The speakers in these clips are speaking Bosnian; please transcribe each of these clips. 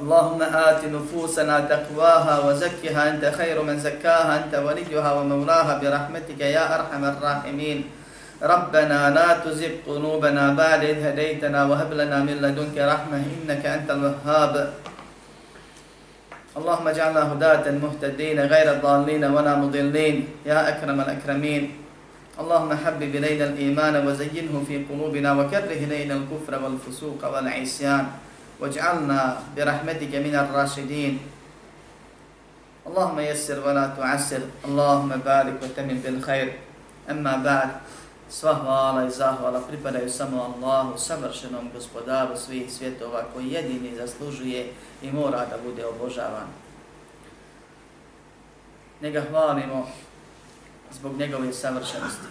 اللهم آت نفوسنا تقواها وزكها أنت خير من زكاها أنت وليها ومولاها برحمتك يا أرحم الراحمين. ربنا لا تزغ قلوبنا بعد إذ هديتنا وهب لنا من لدنك رحمة إنك أنت الوهاب. اللهم اجعلنا هداة مهتدين غير الضالين ولا مضلين. يا أكرم الأكرمين. اللهم حبب إلينا الإيمان وزينه في قلوبنا وكره إلينا الكفر والفسوق والعصيان. واجعلنا برحمتك من الراشدين اللهم يسر ولا تعسر اللهم بارك وتمن بالخير أما بعد Sva hvala i zahvala pripadaju samo Allahu, savršenom gospodaru svih svjetova koji jedini zaslužuje i mora da bude obožavan. Njega hvalimo zbog njegove savršenosti.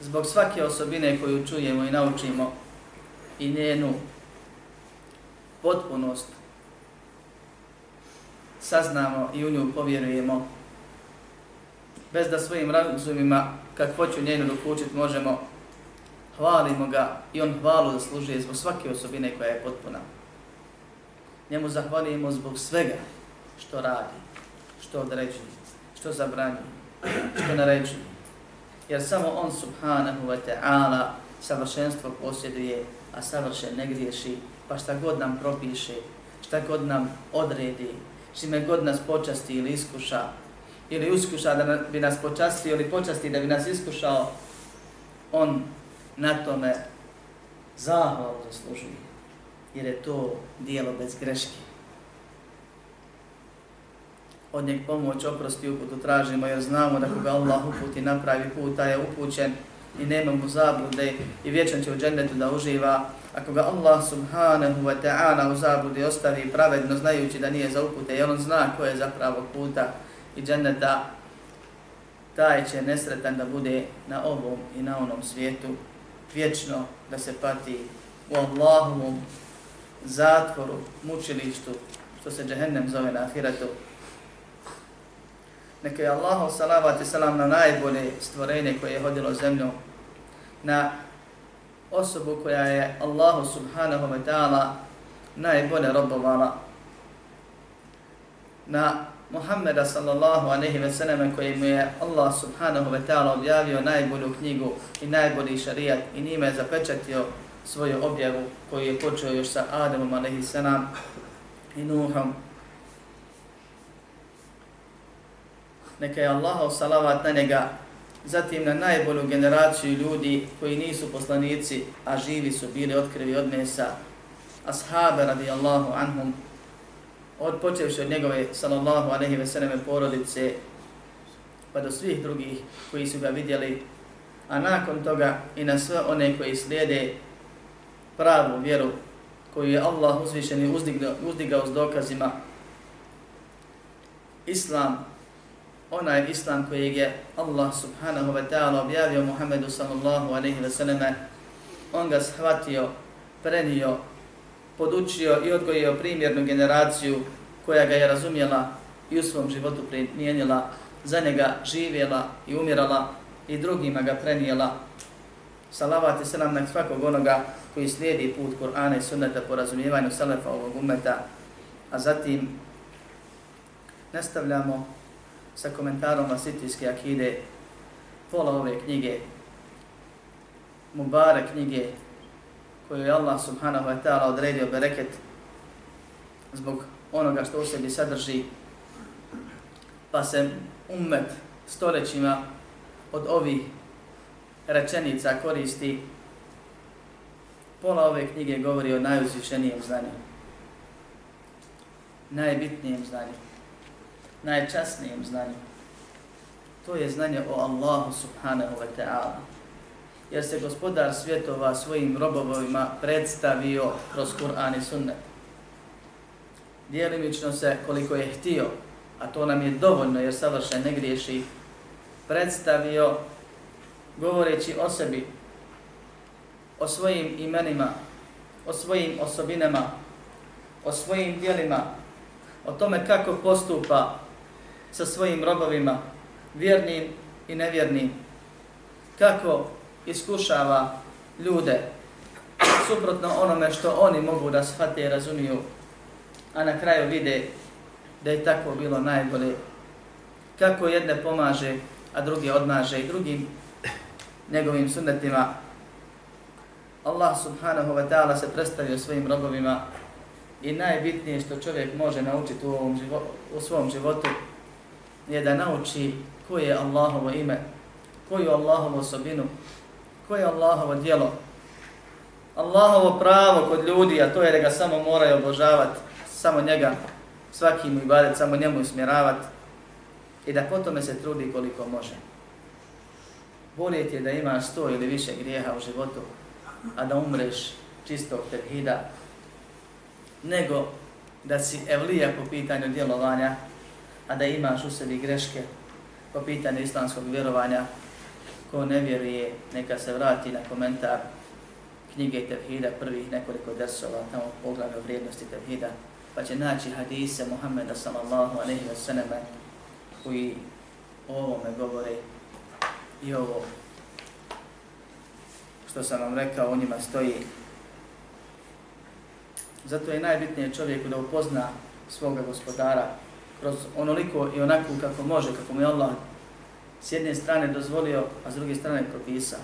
Zbog svake osobine koju čujemo i naučimo i njenu potpunost saznamo i u nju povjerujemo bez da svojim razumima kad hoću njenu dokučiti možemo hvalimo ga i on hvalu zaslužuje zbog svake osobine koja je potpuna. Njemu zahvalimo zbog svega što radi, što određuje, što zabranjuje, što naređuje. Jer samo on subhanahu wa ta'ala savršenstvo posjeduje, a savršen ne griješi pa šta god nam propiše, šta god nam odredi, čime god nas počasti ili iskuša, ili uskuša da bi nas počastio ili počasti da bi nas iskušao, on na tome zahvalu zaslužuje, jer je to dijelo bez greške. Od njeg pomoć, oprosti uputu tražimo, jer znamo da koga Allah uputi napravi puta je upućen i nema mu zablude i vječan će u džennetu da uživa, ako ga Allah subhanahu wa ta'ala u zabludi ostavi pravedno znajući da nije za upute jer on zna ko je zapravo puta i dženneta, taj će nesretan da bude na ovom i na onom svijetu vječno da se pati u Allahovom zatvoru, mučilištu, što se džehennem zove na ahiratu. Neka je Allahu salavat i salam na najbolje stvorenje koje je hodilo zemljom, na osobu koja je Allahu subhanahu wa ta'ala najbolje robovala na Muhammeda sallallahu aleyhi ve selleme koji mu je Allah subhanahu wa ta'ala objavio najbolju knjigu i najbolji šarijat i njime je zapečatio svoju objavu koju je počeo još sa Adamom aleyhi sallam i Nuhom. Neka je Allahu salavat na njega zatim na najbolju generaciju ljudi koji nisu poslanici, a živi su bili otkrivi od mesa, ashabe radijallahu anhum, od počevši od njegove sallallahu aleyhi ve selleme porodice, pa do svih drugih koji su ga vidjeli, a nakon toga i na sve one koji slijede pravu vjeru koju je Allah uzvišen i uzdigao, uzdigao s dokazima, Islam onaj islam kojeg je Allah subhanahu wa ta'ala objavio Muhammedu sallallahu alaihi wa sallame, on ga shvatio, prenio, podučio i odgojio primjernu generaciju koja ga je razumjela i u svom životu primijenila, za njega živjela i umirala i drugima ga prenijela. Salavat i selam na svakog onoga koji slijedi put Kur'ana i sunneta po razumijevanju selefa ovog umeta, a zatim nastavljamo sa komentarom Vasitijske akide, pola ove knjige, Mubare knjige, koju je Allah subhanahu wa ta'ala odredio bereket zbog onoga što u sebi sadrži, pa se ummet stoljećima od ovih rečenica koristi. Pola ove knjige govori o najuzvišenijem znanju, najbitnijem znanju najčasnijem znanju. To je znanje o Allahu subhanahu wa ta'ala. Jer se gospodar svjetova svojim robovima predstavio kroz Kur'an i sunnet. dijelimično se koliko je htio, a to nam je dovoljno jer savršen ne griješi, predstavio govoreći o sebi, o svojim imenima, o svojim osobinama, o svojim dijelima, o tome kako postupa sa svojim robovima, vjernim i nevjernim, kako iskušava ljude suprotno onome što oni mogu da shvate i razumiju, a na kraju vide da je tako bilo najbolje. Kako jedne pomaže, a drugi odmaže i drugim njegovim sunnetima. Allah subhanahu wa ta'ala se predstavio svojim robovima i najbitnije što čovjek može naučiti u, ovom životu, u svom životu je da nauči koje je Allahovo ime, koju Allahovu osobinu, koje je Allahovo dijelo, Allahovo pravo kod ljudi, a to je da ga samo moraju obožavati, samo njega, svaki mu ibadet, samo njemu usmjeravati i da potom se trudi koliko može. Bolje ti je da imaš sto ili više grijeha u životu, a da umreš čistog tevhida, nego da si evlija po pitanju djelovanja, a da imaš u sebi greške po pitanju islamskog vjerovanja, ko ne vjeruje, neka se vrati na komentar knjige Tevhida, prvih nekoliko dersova, tamo poglavlja vrijednosti Tevhida, pa će naći hadise Muhammeda sallallahu alaihi wa sallam koji o ovome govore i ovo što sam vam rekao, u njima stoji. Zato je najbitnije čovjeku da upozna svoga gospodara kroz onoliko i onako kako može, kako mu je Allah s jedne strane dozvolio, a s druge strane propisao.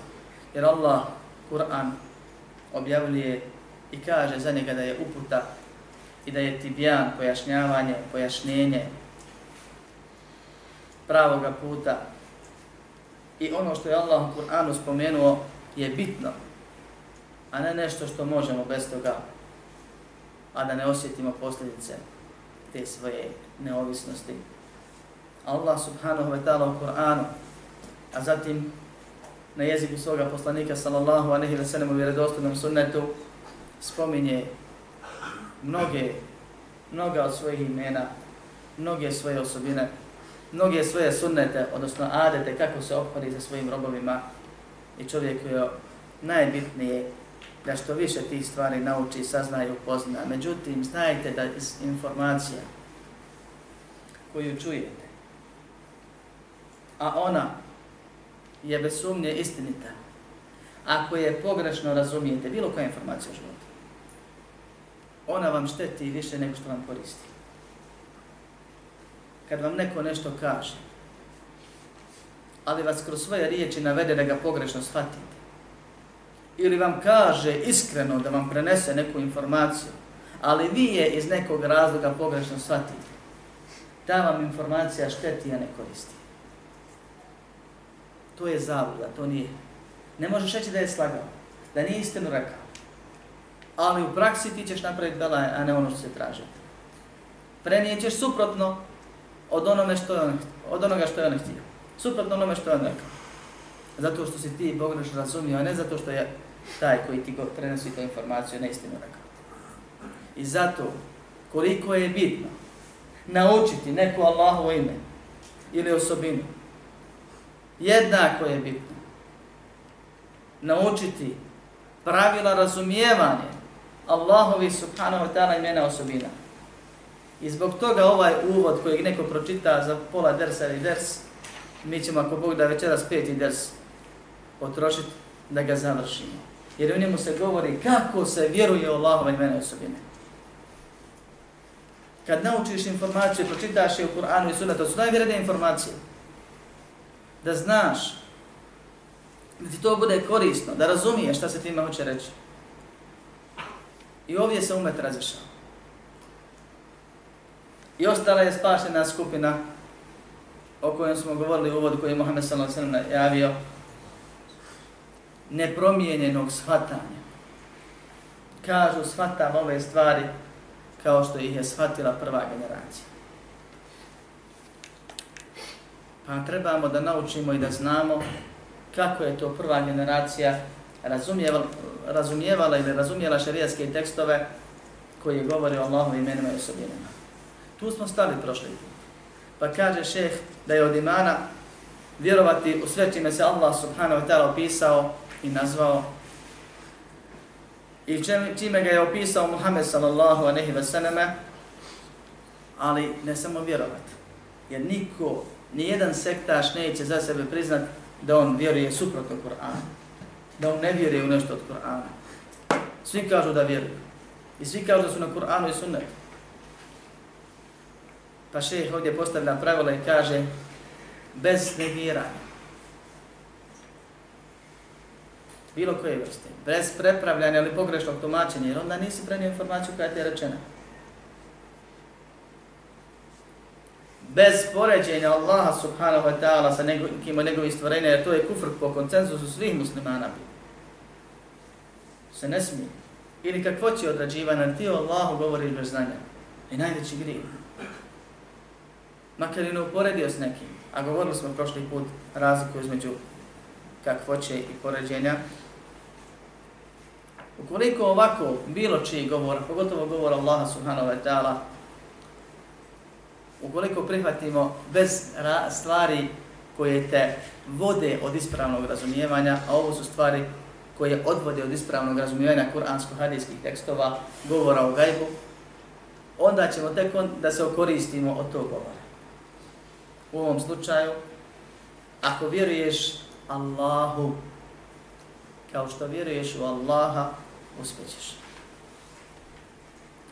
Jer Allah, Kur'an, objavljuje i kaže za njega da je uputa i da je tibjan, pojašnjavanje, pojašnjenje pravoga puta. I ono što je Allah u Kur'anu spomenuo je bitno, a ne nešto što možemo bez toga, a da ne osjetimo posljedice te svoje neovisnosti. Allah subhanahu wa ta'ala u Kur'anu, a zatim na jeziku svoga poslanika sallallahu alejhi ve sellem u vjerodostojnom sunnetu spominje mnoge mnoga od svojih imena, mnoge svoje osobine, mnoge svoje sunnete, odnosno adete, kako se ophodi sa svojim robovima i čovjek je najbitnije da što više tih stvari nauči, sazna i upozna. Međutim, znajte da iz informacija koju čujete, a ona je bez sumnje istinita. Ako je pogrešno razumijete bilo koja informacija u životu, ona vam šteti više nego što vam koristi. Kad vam neko nešto kaže, ali vas kroz svoje riječi navede da ga pogrešno shvatite, ili vam kaže iskreno da vam prenese neku informaciju, ali vi je iz nekog razloga pogrešno shvatite, ta vam informacija šteti, a ne koristi to je zabluda, to nije. Ne možeš reći da je slagao, da nije istinu rekao. Ali u praksi ti ćeš napraviti bela, a ne ono što se traži. Prenijećeš suprotno od, onome što je on, od onoga što je on htio. Suprotno onome što je on rekao. Zato što si ti pogrešno razumio, a ne zato što je taj koji ti prenosi tu informaciju neistinu rekao. I zato, koliko je bitno naučiti neko Allahovo ime ili osobinu, jednako je bitno naučiti pravila razumijevanja Allahovi subhanahu wa ta'ala imena osobina. I zbog toga ovaj uvod kojeg neko pročita za pola dersa ili ders, mi ćemo ako Bog da večeras peti ders potrošiti da ga završimo. Jer u njemu se govori kako se vjeruje Allahove imena osobine. Kad naučiš informaciju, pročitaš je u Kur'anu i Sunnetu, to su najvjeredne informacije da znaš, da ti to bude korisno, da razumiješ šta se time hoće reći. I ovdje se umet razišao. I ostala je spašena skupina o kojoj smo govorili u uvodu koji je Mohamed sallallahu alejhi ve sellem najavio nepromijenjenog shvatanja. Kažu shvatam ove stvari kao što ih je shvatila prva generacija. Pa trebamo da naučimo i da znamo kako je to prva generacija razumijevala, razumijevala ili razumijela šarijatske tekstove koji govori o Allahovim imenima i osobinama. Tu smo stali prošli put. Pa kaže šeh da je od imana vjerovati u sve čime se Allah subhanahu wa ta'ala opisao i nazvao i čime ga je opisao Muhammed sallallahu aleyhi ve selleme, ali ne samo vjerovati. Jer niko, ni jedan sektaš neće za sebe priznat da on vjeruje suprotno Kur'anu. Da on ne vjeruje u nešto od Kur'ana. Svi kažu da vjeruju. I svi kažu da su na Kur'anu i sunnetu. Pa šeheh ovdje postavlja pravila i kaže bez negiranja. Bilo koje vrste. Bez prepravljanja ili pogrešnog tumačenja, jer onda nisi prenio informaciju koja ti je rečena. Bez poređenja Allaha subhanahu wa ta'ala sa nekim od njegovih stvorenja, jer to je kufr po koncenzusu svih muslimana. Se ne smije. Ili kakvo će odrađivana, ti o Allahu govoriš bez znanja. I najveći grije makar i ne uporedio s nekim, a govorili smo prošli put razliku između kakvoće i poređenja, ukoliko ovako bilo čiji govor, pogotovo govor Allaha subhanahu wa ta'ala, ukoliko prihvatimo bez stvari koje te vode od ispravnog razumijevanja, a ovo su stvari koje odvode od ispravnog razumijevanja kuransko-hadijskih tekstova, govora o gajbu, onda ćemo tek on da se okoristimo od tog govora. U ovom slučaju, ako vjeruješ Allahu, kao što vjeruješ u Allaha, uspjećeš.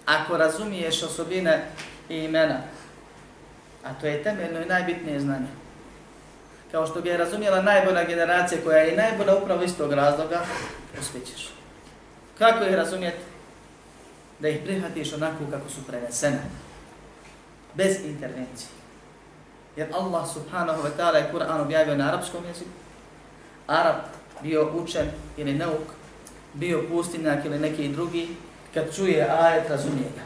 Ako razumiješ osobine i imena, a to je temeljno i najbitnije znanje, kao što bi je razumjela najbolja generacija koja je najbolja upravo iz tog razloga, uspjećeš. Kako ih razumijeti? Da ih prihvatiš onako kako su prenesene. Bez intervencije. Jer Allah subhanahu wa ta'ala je Kur'an objavio na arapskom jeziku. Arab bio učen ili neuk, bio pustinjak ili neki drugi, kad čuje ajet, razumije ga.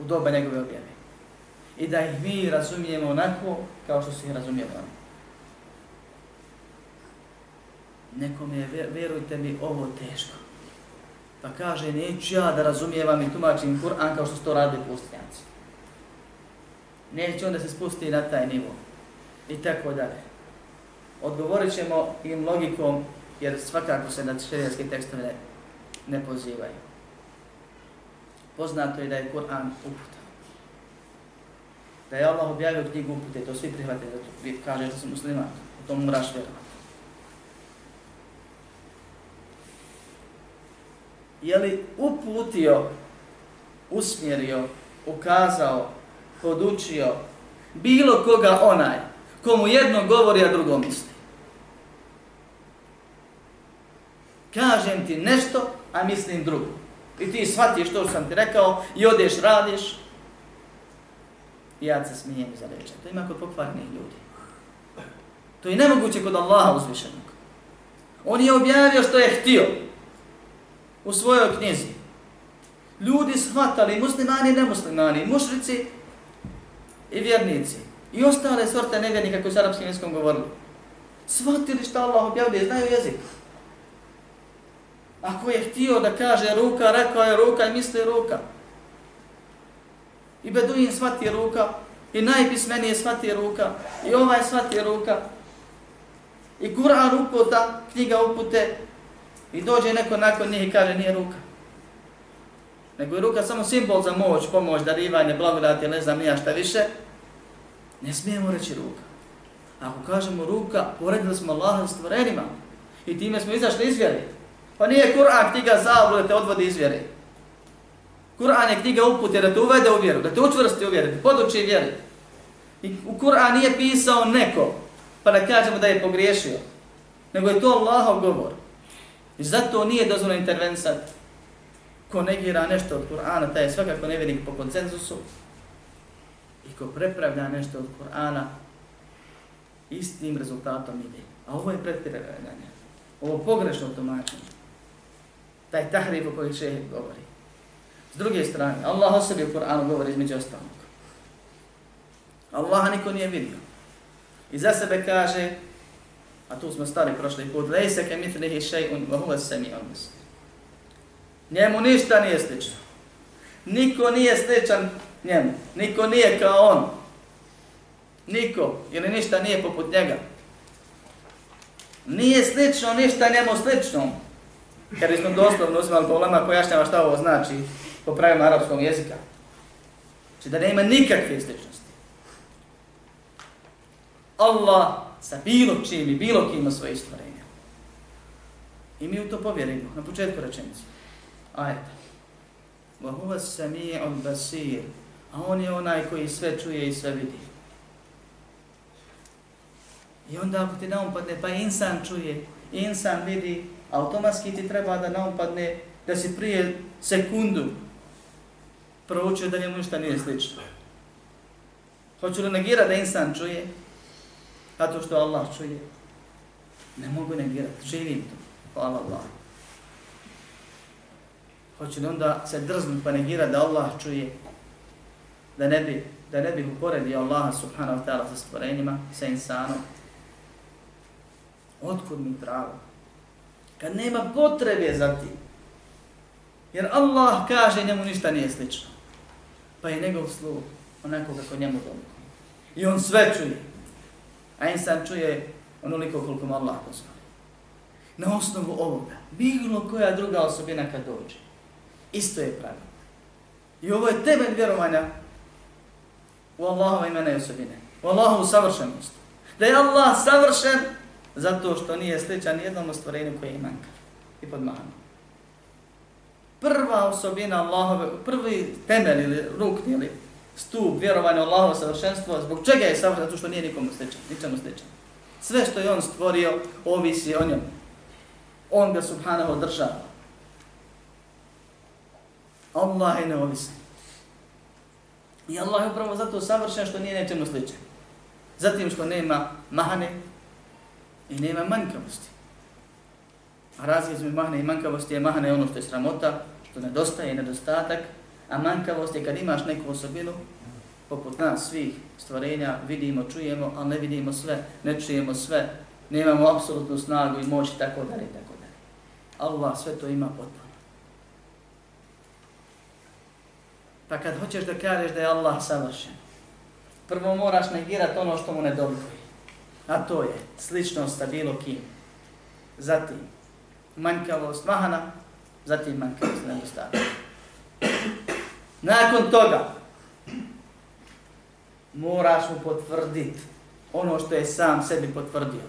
U doba njegove objave. I da ih mi razumijemo onako kao što su ih razumijeli oni. Nekom je, vjerujte mi, ovo teško. Pa kaže, neću ja da razumijevam i tumačim Kur'an kao što su to radili pustinjaci neće onda se spusti na taj nivo. I tako dalje. Odgovorit ćemo im logikom, jer svakako se na šerijanske tekstove ne, ne pozivaju. Poznato je da je Kur'an uputa. Da je Allah objavio knjigu upute, to svi prihvate, da to vi kaže da si musliman, u tom moraš vjerovati. Je li uputio, usmjerio, ukazao, podučio bilo koga onaj komu jedno govori, a drugo misli. Kažem ti nešto, a mislim drugo. I ti shvatiš što sam ti rekao i odeš, radiš. I ja se smijem za reče. To ima kod pokvarnih ljudi. To je nemoguće kod Allaha uzvišenog. On je objavio što je htio u svojoj knjizi. Ljudi shvatali, muslimani i nemuslimani, mušrici i vjernici i ostale sorte nevjernika koji su arapskim jezikom govorili. Svatili što Allah objavljuje, znaju jezik. Ako je htio da kaže ruka, rekao je ruka i misli ruka. I Beduin svati ruka, i najpismenije svati ruka, i ovaj svati ruka. I Kur'an uputa, knjiga upute, i dođe neko nakon njih i kaže nije ruka. Nego je ruka samo simbol za moć, pomoć, darivanje, blagodati, ne znam nija šta više. Ne smijemo reći ruka. Ako kažemo ruka, poredili smo Allaha s stvorenima. I time smo izašli iz vjeri. Pa nije Kur'an knjiga zablude da te odvodi iz vjere. Kur'an je knjiga upute da te uvede u vjeru, da te učvrsti u vjeru, da poduči vjeru. I u Kur'an nije pisao neko, pa da kažemo da je pogriješio. Nego je to Allahov govor. I zato nije dozvoljeno intervensat ko negira nešto od Kur'ana, taj je svakako nevjernik po koncenzusu. I ko prepravlja nešto od Kur'ana, istim rezultatom ide. A ovo je pretpravljanje. Ovo pogrešno tumačenje. Taj tahrif o kojem šeheh govori. S druge strane, Allah o sebi u Kur'anu govori između ostalog. Allah niko nije vidio. I za sebe kaže, a tu smo stali prošli put, lejse ke mitlihi še'un, wa huva sami on misli. Njemu ništa nije slično. Niko nije sličan njemu. Niko nije kao on. Niko. Ili ništa nije poput njega. Nije slično ništa njemu sličnom. Jer bismo doslovno uzimali po ulama pojašnjava šta ovo znači po pravima arapskog jezika. Znači da nema nikakve sličnosti. Allah sa bilo čim i bilo kim ima svoje stvorenja. I mi u to povjerimo na početku rečenice. Ajde. Wa huwa sami'ul basir. A on je onaj koji sve čuje i sve vidi. I onda ako ti naumpadne, pa insan čuje, insan vidi, automatski ti treba da naumpadne da si prije sekundu proučio da njemu ništa nije slično. Hoću li negirati da insan čuje? Zato što Allah čuje. Ne mogu negirati, živim to. Hvala Allah. Hoću li onda se drznuti pa negirati da Allah čuje? Da ne bi, da ne bi uporedio Allaha subhanahu wa ta'ala sa stvorenjima, sa insanom? Otkud mi pravo? Kad nema potrebe za tim. Jer Allah kaže njemu ništa nije slično. Pa je njegov sluh onako kako njemu dobro. I on sve čuje. A insan čuje onoliko koliko mu Allah pozvali. Na osnovu ovoga, bilo koja druga osobina kad dođe, isto je pravilo. I ovo je temelj vjerovanja u Allahova imena i osobine. U Allahovu savršenost. Da je Allah savršen zato što nije sličan nijednom stvorenju koje je manjka i podmahano. Prva osobina Allahove, prvi temelj ili rukni ili stup vjerovanja u Allahovo savršenstvo, zbog čega je savršen? Zato što nije nikomu sličan, ničemu sličan. Sve što je on stvorio, ovisi o njom. On ga subhanahu država. Allah je neovisan. I Allah je upravo zato savršen što nije nečemu sličan. Zatim što nema mahane i nema manjkavosti. A razlika između mahne i manjkavosti je mahne ono što je sramota, što nedostaje i nedostatak, a manjkavost je kad imaš neku osobinu, poput nas svih stvorenja, vidimo, čujemo, ali ne vidimo sve, ne čujemo sve, nemamo apsolutnu snagu i moć i tako dalje i tako dalje. Allah sve to ima potpuno. Pa kad hoćeš da kažeš da je Allah savršen, prvo moraš negirati ono što mu ne dolikuje. A to je sličnost sa bilo kim. Zatim, manjkavost mahana, zatim manjkavost nedostatka. Nakon toga, moraš mu potvrditi ono što je sam sebi potvrdio.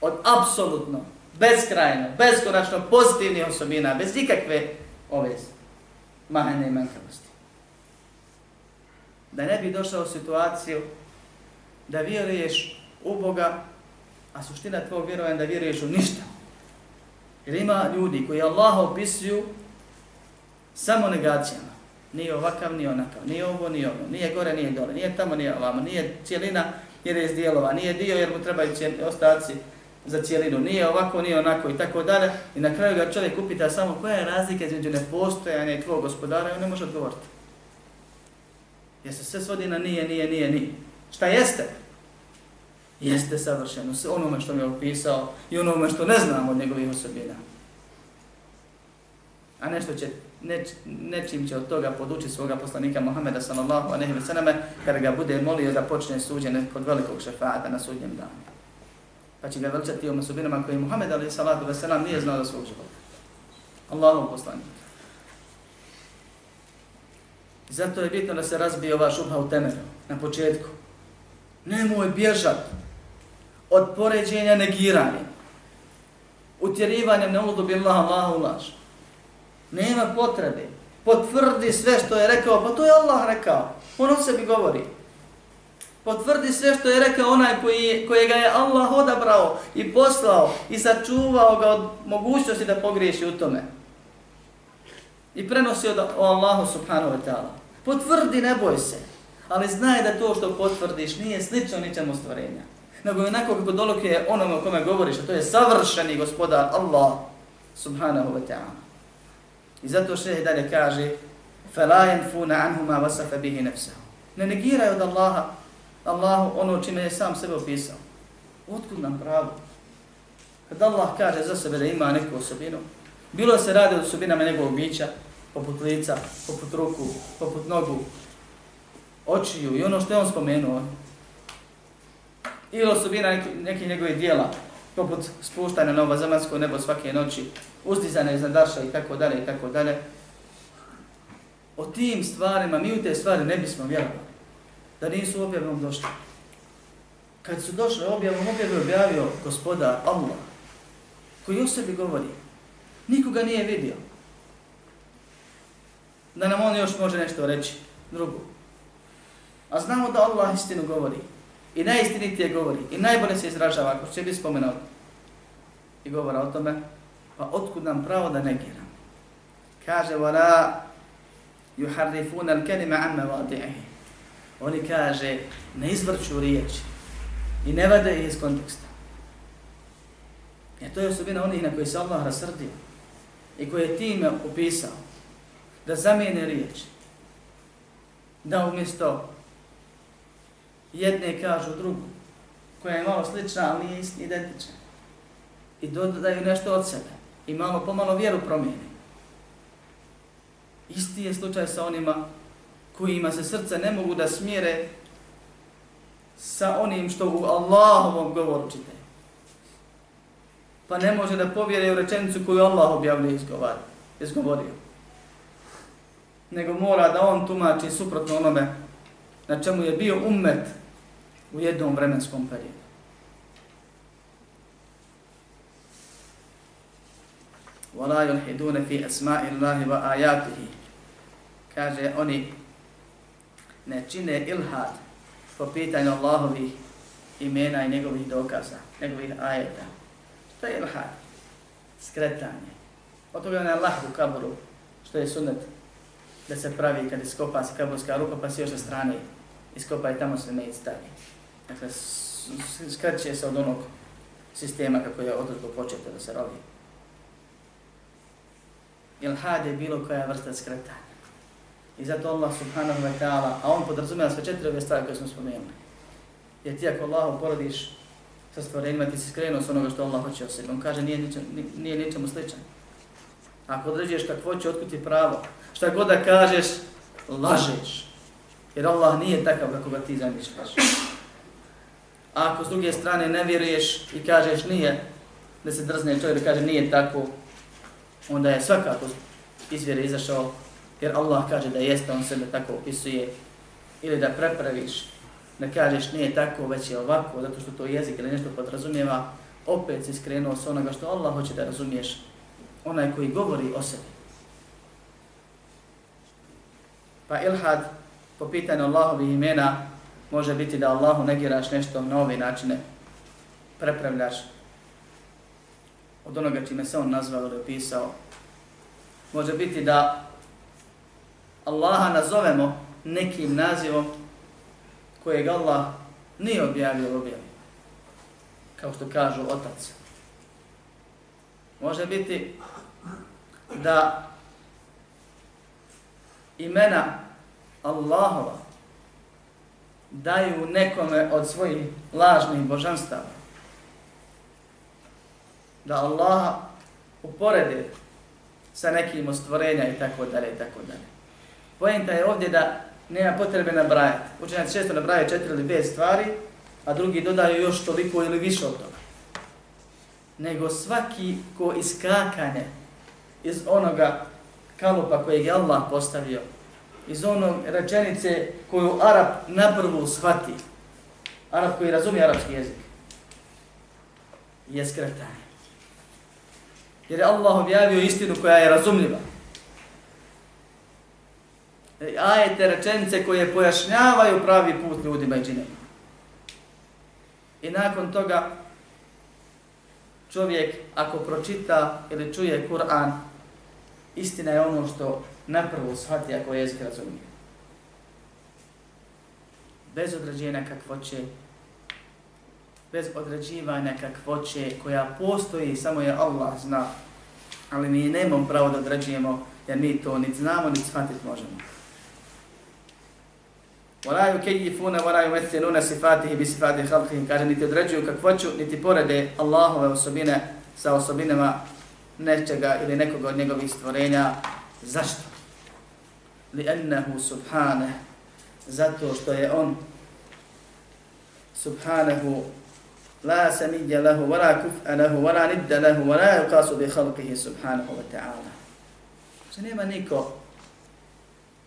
Od apsolutno, beskrajno, beskonačno pozitivnih osobina, bez ikakve ove mahane i manjkavosti. Da ne bi došao u situaciju da vjeruješ u Boga, a suština tvojeg vjerovanja da vjeruješ u ništa. Jer ima ljudi koji Allah opisuju samo negacijama. Nije ovakav, nije onakav, nije ovo, nije ono, nije gore, nije dole, nije tamo, nije ovamo, nije cijelina jer je iz dijelova, nije dio jer mu trebaju ostaci za cijelinu, nije ovako, nije onako i tako dalje. I na kraju ga čovjek upita samo koja je razlika između nepostojanja i tvojeg gospodara i on ne može odgovoriti. Jer se sve svodi na nije, nije, nije, nije. Šta jeste? Jeste savršeno u onome što mi je opisao i onome što ne znamo od njegovih osobina. A nešto će, neč, nečim će od toga podučiti svoga poslanika Muhammeda sallallahu aleyhi ve selleme kada ga bude molio da počne suđenje kod velikog šefata na sudnjem danu. Pa će ga veličati o osobinama koje Muhammed aleyhi ve sellem nije znao da svog života. Allahov poslanik. Zato je bitno da se razbije ova šubha u temelju, na početku. Nemoj bježati od poređenja negiranje, utjerivanjem neudu ulodu bi Allah, Allah ulaž. Nema potrebe. Potvrdi sve što je rekao, pa to je Allah rekao. On o sebi govori. Potvrdi sve što je rekao onaj koji, kojega je Allah odabrao i poslao i sačuvao ga od mogućnosti da pogriješi u tome. I prenosi od Allahu subhanahu wa ta'ala. Potvrdi, ne boj se. Ali znaj da to što potvrdiš nije slično ničemu stvorenja nego je onako kako dolokuje onome o kome govoriš, a to je savršeni gospodar Allah subhanahu wa ta'ala. I zato še dalje kaže فَلَا يَنْفُونَ عَنْهُمَا وَسَفَ بِهِ نَفْسَهُ Ne negiraju od Allaha, Allahu ono čime je sam sebe opisao. Otkud nam pravo? Kad Allah kaže za sebe da ima neku osobinu, bilo se radi o osobinama njegovog bića, poput lica, poput ruku, poput nogu, očiju i ono što je on spomenuo. Ili osobina neki, neki njegove dijela, poput spuštanja na zemaljsko nebo svake noći, uzdizane iznad daša i tako dalje i tako dalje. O tim stvarima, mi u te stvari ne bismo vjerovali, da nisu objavom došli. Kad su došle objavom, objavom objavio gospodar Allah, koji o sebi govori, nikoga nije vidio. Da nam on još može nešto reći, drugo. A znamo da Allah istinu govori I najistinitije govori. I najbolje se izražava, ako će biti spomenuo. I govora o tome. Pa otkud nam pravo da negiram? Kaže, وَلَا يُحَرِّفُونَ الْكَلِمَ عَمَّ وَادِعِهِ Oni kaže, ne izvrću riječi. I ne vade ih iz konteksta. Jer to je osobina onih na koji se Allah rasrdio. I koji je time upisao. Da zamijene riječi. Da umjesto jedne kažu drugu, koja je malo slična, ali nije identična. I dodaju nešto od sebe. I malo pomalo vjeru promijeni. Isti je slučaj sa onima kojima se srce ne mogu da smjere sa onim što u Allahovom govoru čite. Pa ne može da povjere u rečenicu koju Allah objavlja izgovorio. Nego mora da on tumači suprotno onome na čemu je bio ummet u jednom vremenskom periodu. وَلَا يُلْحِدُونَ فِي أَسْمَاءِ اللَّهِ وَآيَاتِهِ Kaže, oni ne čine ilhad po pitanju Allahovih imena i njegovih dokaza, njegovih ajeta. To je ilhad, skretanje. Od toga je Allah u kaburu, što je sunet da se pravi kad iskopa se kaburska ruka, pa se još sa strane iskopaj tamo se ne stavi. Dakle, skreće se od onog sistema kako je održbo početo da se robi. Ilhad je bilo koja vrsta skretanja. I zato Allah subhanahu wa ta'ala, a on podrazumijeva sve četiri ove stvari koje smo spomenuli. Jer ti ako Allah porodiš sa stvorenjima, ti si skrenuo s onoga što Allah hoće o sebi. On kaže nije, ničem, nije ničemu sličan. Ako određuješ kako će, otkud ti pravo. Šta god da kažeš, lažeš. Jer Allah nije takav kako ga ti zamišljaš. A ako s druge strane ne vjeruješ i kažeš nije, da se drzne čovjek da kaže nije tako, onda je svakako iz vjere izašao, jer Allah kaže da jeste, on sebe tako opisuje, ili da prepraviš, da kažeš nije tako, već je ovako, zato što to jezik ili nešto podrazumijeva, opet si skrenuo s onoga što Allah hoće da razumiješ, onaj koji govori o sebi. Pa ilhad, po pitanju Allahovih imena, može biti da Allahu negiraš nešto na ove načine, prepravljaš od onoga čime se on nazvao ili opisao. Može biti da Allaha nazovemo nekim nazivom kojeg Allah nije objavio objavio. Kao što kažu otac. Može biti da imena Allahova daju nekome od svojih lažnih božanstava. Da Allah uporede sa nekim ostvorenja i tako dalje i tako dalje. Pojenta je ovdje da nema potrebe nabrajati. Učenjaci često nabrajaju četiri ili pet stvari, a drugi dodaju još toliko ili više od toga. Nego svaki ko iskakanje iz onoga kalupa kojeg je Allah postavio, iz onog rečenice koju Arab naprvo shvati, Arab koji razumije arapski jezik, je skretanje. Jer je Allah objavio istinu koja je razumljiva. E, Ajete rečenice koje pojašnjavaju pravi put ljudima i džinima. I nakon toga čovjek ako pročita ili čuje Kur'an, istina je ono što naprvo shvati ako je jezik razumije. Bez određenja kakvoće, bez određivanja kakvoće koja postoji, samo je Allah zna, ali mi nemamo pravo da određujemo jer mi to niti znamo, niti shvatiti možemo. وَلَا يُكَيِّفُونَ وَلَا يُمَثِّلُونَ صِفَاتِهِ بِصِفَاتِ خَلْقِهِ Kaže, niti određuju kakvoću, niti porede Allahove osobine sa osobinama nečega ili nekoga od njegovih stvorenja. Zašto? Li ennehu zato što je on subhanahu la samidja lahu, wala kuf'a lahu, wala nidda lahu, wala yuqasu bi khalqihi subhanahu wa ta'ala. Znači nema niko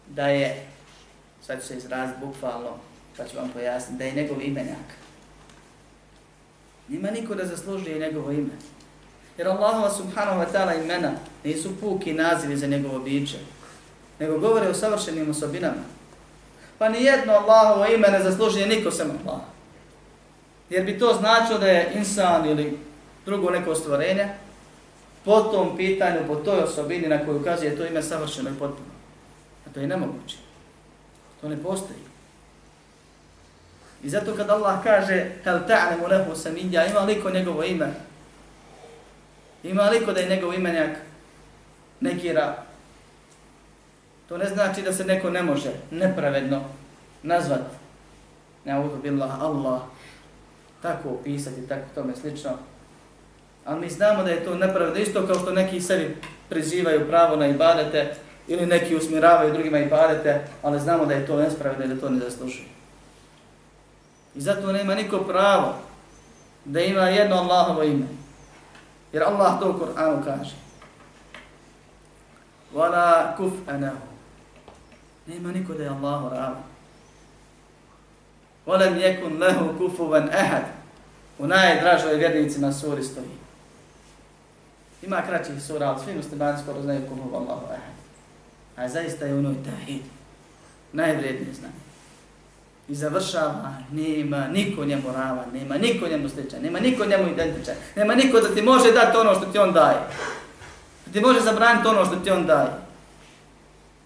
da je, sad ću se izraziti bukvalno, pa ću vam pojasniti, da je njegov imenjak. Nima niko da zaslužuje njegovo ime. Jer Allah subhanahu wa ta'ala imena nisu puki nazivi za njegovo biće, nego govore o savršenim osobinama. Pa ni jedno Allahovo ime ne zaslužuje niko sem Allah. Jer bi to značilo da je insan ili drugo neko stvorenje po tom pitanju, po toj osobini na koju ukazuje to ime savršeno i potpuno. A to je nemoguće. To ne postoji. I zato kad Allah kaže hal ta'lamu lahu samidja, ima liko njegovo ime? Ima liko da je njegov imenjak negira To ne znači da se neko ne može nepravedno nazvat. Ne billah Allah tako opisati, tako tome slično. Ali mi znamo da je to nepravedno isto kao što neki sebi prizivaju pravo na ibadete ili neki usmiravaju drugima ibadete, ali znamo da je to nespravedno i da to ne zaslušuje. I zato nema niko pravo da ima jedno Allahovo ime. Jer Allah to u Kur'anu kaže. وَلَا kuf anahu. Nema niko da je Allahu ravan. Volem jekun lehu kufuvan ehad. U najdražoj vjernicima suri stoji. Ima kraćih sura, ali svi muslimani skoro znaju kufu Allahu ehad. A zaista je ono i tahid. Najvrednije znanje. I završava, nema niko njemu ravan, nema niko njemu sličan, nema niko njemu identičan, nema niko da ti može dati ono što ti on daje. Da ti može zabraniti ono što ti on daje.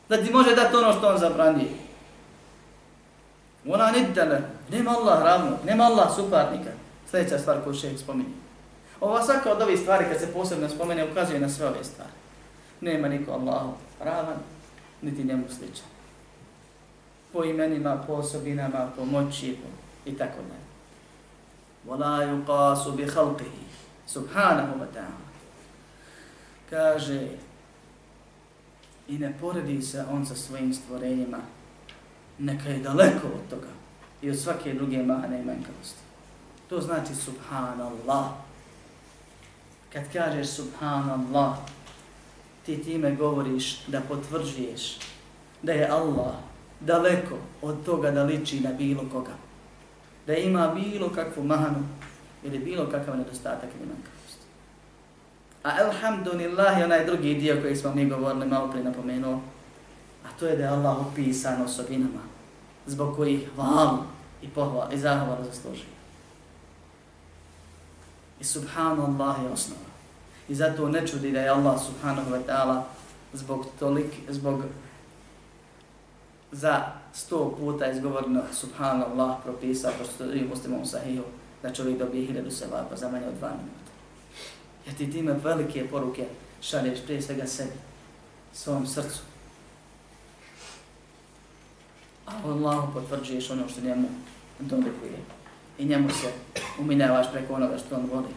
Da ti može dati ono što on zabranije. Ona niddala, nema Allah ravno, nema Allah suparnika. Sljedeća stvar koju šeheh spominje. Ova svaka od ovih stvari kad se posebno spomene ukazuje na sve ove stvari. Nema niko Allahu ravan, niti njemu sličan. Po imenima, po osobinama, po moći i tako dalje. Wala yuqasu bi khalqihi subhanahu wa ta'ala. Kaže i ne poredi se on sa svojim stvorenjima neka je daleko od toga i od svake druge mahane i manjkavosti. To znači subhanallah. Kad kažeš subhanallah, ti time govoriš da potvrđuješ da je Allah daleko od toga da liči na bilo koga. Da ima bilo kakvu mahanu ili bilo kakav nedostatak ili manjkavost. A alhamdulillah je onaj drugi dio koji smo mi govorili malo prije napomenuo, A to je da je Allah opisan osobinama zbog kojih hvala i pohvala i zahvala zasluži. I subhanallah je osnova. I zato ne čudi da je Allah subhanahu wa ta'ala zbog tolik, zbog za sto puta izgovorno subhanallah propisao, kao što je muslimom sahihu, da čovjek dobije hiljadu sevapa za manje od dva minuta. Jer ti time velike poruke šalješ prije svega sebi, svom srcu, a Allahu potvrđuješ ono što njemu dolikuje. I njemu se uminjavaš preko onoga što on voli.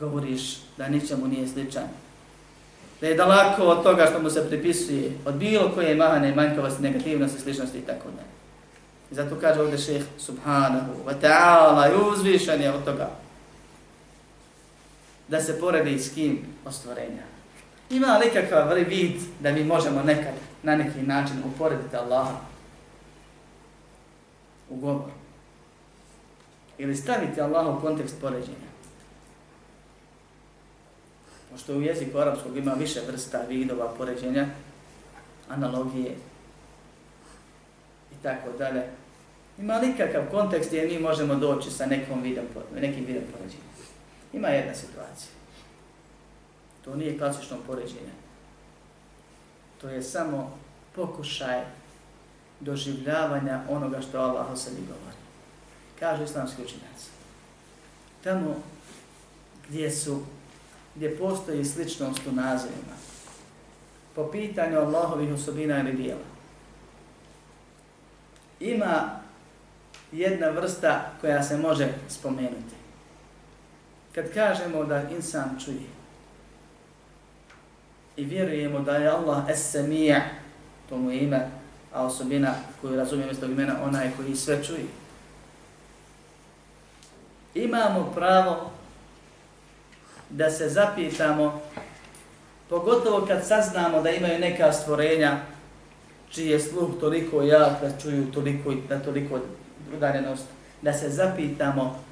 Govoriš da ničemu nije sličan. Da je daleko od toga što mu se pripisuje, od bilo koje mahane, manjkavosti, negativnosti, sličnosti i tako dalje. I zato kaže ovdje šeheh subhanahu wa ta'ala i uzvišan je od toga. Da se poredi s kim ostvorenja. Ima li kakav vid da mi možemo nekad na neki način uporediti Allaha u govor. Ili staviti Allaha u kontekst poređenja. Pošto u jeziku arapskog ima više vrsta vidova poređenja, analogije i tako dalje. Ima li kakav kontekst gdje mi možemo doći sa nekom vidom, nekim vidom poređenja? Ima jedna situacija. To nije klasično poređenje. To je samo pokušaj doživljavanja onoga što Allah o sebi govori. Kažu islamski učinjaci. Tamo gdje su, gdje postoji sličnost u nazivima, po pitanju Allahovih osobina ili dijela, ima jedna vrsta koja se može spomenuti. Kad kažemo da insan čuje i vjerujemo da je Allah es-semija, to mu je ime, a osobina koju razumijem iz tog imena, ona je koji sve čuje. Imamo pravo da se zapitamo, pogotovo kad saznamo da imaju neka stvorenja čiji je sluh toliko jak da čuju toliko, da toliko udaljenost, da se zapitamo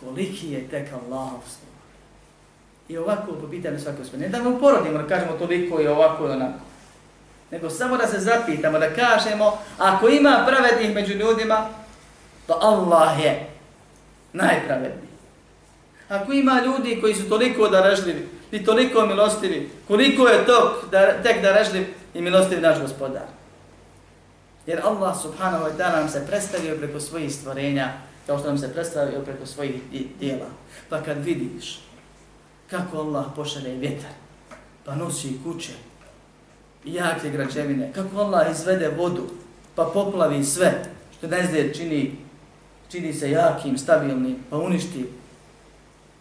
koliki je tek Allahov sluh. I ovako po pitanju svakog osobe. Ne da vam porodimo, da kažemo toliko i ovako i onako. Nego samo da se zapitamo, da kažemo, ako ima pravednih među ljudima, to Allah je najpravedniji. Ako ima ljudi koji su toliko darežljivi i toliko milostivi, koliko je to da, tek darežljiv i milostiv naš gospodar. Jer Allah subhanahu wa ta'ala nam se predstavio preko svojih stvorenja, kao što nam se predstavio preko svojih dijela. Pa kad vidiš kako Allah pošalje vjetar, pa nosi kuće, i jake građevine, kako Allah izvede vodu, pa poplavi sve, što ne zde čini, čini se jakim, stabilnim, pa uništi,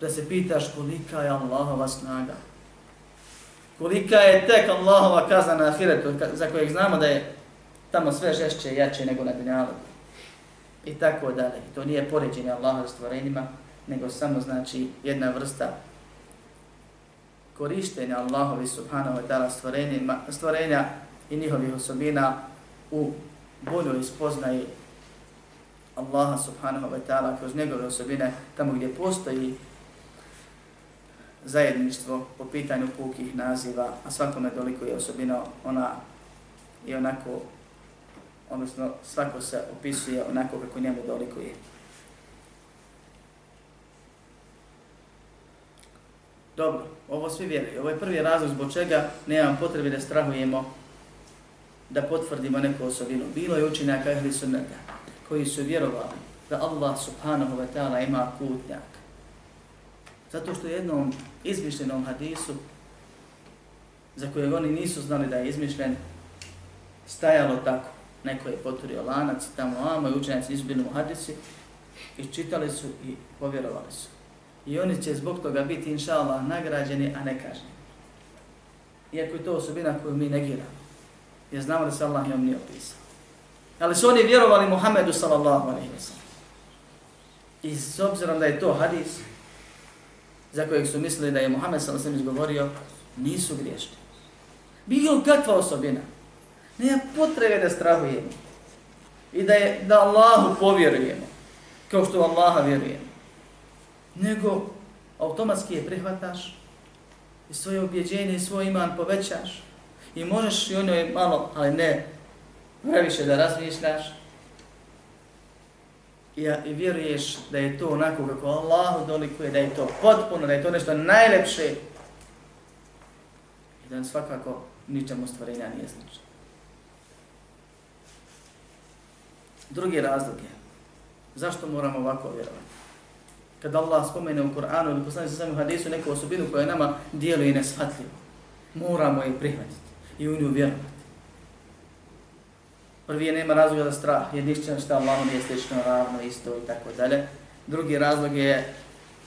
da se pitaš kolika je Allahova snaga. Kolika je tek Allahova kazna na ahiretu, za kojeg znamo da je tamo sve žešće i jače nego na dunjalu. I tako dalje. To nije poređenje Allahova stvorenjima, nego samo znači jedna vrsta korištenja Allahovi subhanahu wa ta'ala stvorenja, stvorenja i njihovih osobina u boljoj spoznaji Allaha subhanahu wa ta'ala kroz njegove osobine tamo gdje postoji zajedništvo po pitanju pukih naziva, a svakome doliko je osobina ona i onako, odnosno svako se opisuje onako kako njemu dolikuje. Dobro, ovo svi vjeruju. Ovo je prvi razlog zbog čega nemam potrebe da strahujemo da potvrdimo neku osobinu. Bilo je učenjaka ehli sunnata koji su vjerovali da Allah subhanahu wa ta'ala ima kutnjak. Zato što jednom izmišljenom hadisu za kojeg oni nisu znali da je izmišljen, stajalo tako. Neko je poturio lanac tamo a i učenjaci izbili mu hadisi i čitali su i povjerovali su. I oni će zbog toga biti, inša Allah, nagrađeni, a ne kaženi. Iako je to osobina koju mi negiramo. Jer znamo da se Allah njom nije opisao. Ali su oni vjerovali Muhammedu sallallahu alaihi wa sallam. I s obzirom da je to hadis, za kojeg su mislili da je Muhammed sallallahu alaihi wa sallam izgovorio, nisu griješni. Bilo kakva osobina. Nema potrebe da strahujemo. I da, je, da Allahu povjerujemo. Kao što Allaha vjerujemo nego automatski je prihvataš i svoje objeđenje i svoj iman povećaš i možeš i ono je malo, ali ne, previše da razmišljaš i, i vjeruješ da je to onako kako Allahu dolikuje, da je to potpuno, da je to nešto najlepše i da svakako ničemu stvorenja nije slično. Drugi razlog je, zašto moramo ovako vjerovati? kad Allah spomene u Kur'anu ili poslanicu samim hadisu neku osobinu koja nama djeluje i neshatljivo. Moramo je prihvatiti i u nju vjerovati. Prvi je nema razloga za strah, jer nišće što Allah nije slično, ravno, isto i tako dalje. Drugi razlog je,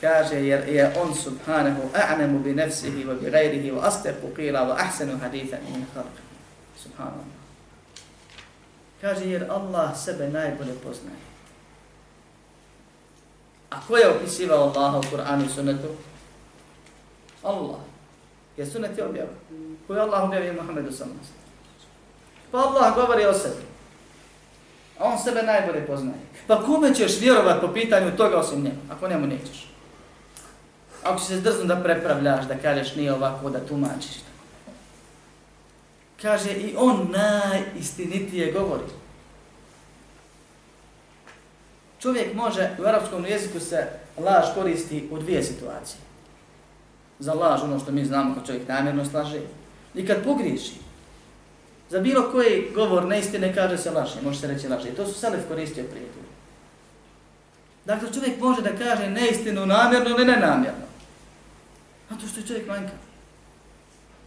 kaže, jer je on subhanahu a'nemu bi nefsihi wa bi gajrihi wa astepu qila wa ahsenu haditha min khalqi. Subhanallah. Kaže, jer Allah sebe najbolje poznaje. A ko je opisivao Allaha u Kur'anu i sunnetu? Allah. Je sunnet je objavio. Ko je Allah objavio Muhammedu sallam? Pa Allah govori o sebi. A on sebe najbolje poznaje. Pa kome ćeš vjerovat po pitanju toga osim njemu? Ako njemu nećeš. Ako si se drznu da prepravljaš, da kažeš nije ovako, da tumačiš. Kaže i on najistinitije govori. Čovjek može, u arapskom jeziku se laž koristi u dvije situacije. Za laž, ono što mi znamo kad čovjek namjerno slaže, i kad pogriješi. Za bilo koji govor neistine kaže se laže, može se reći laže. I to su Selef koristio prije tu. Dakle, čovjek može da kaže neistinu namjerno ili nenamjerno. A to što je čovjek manjkav.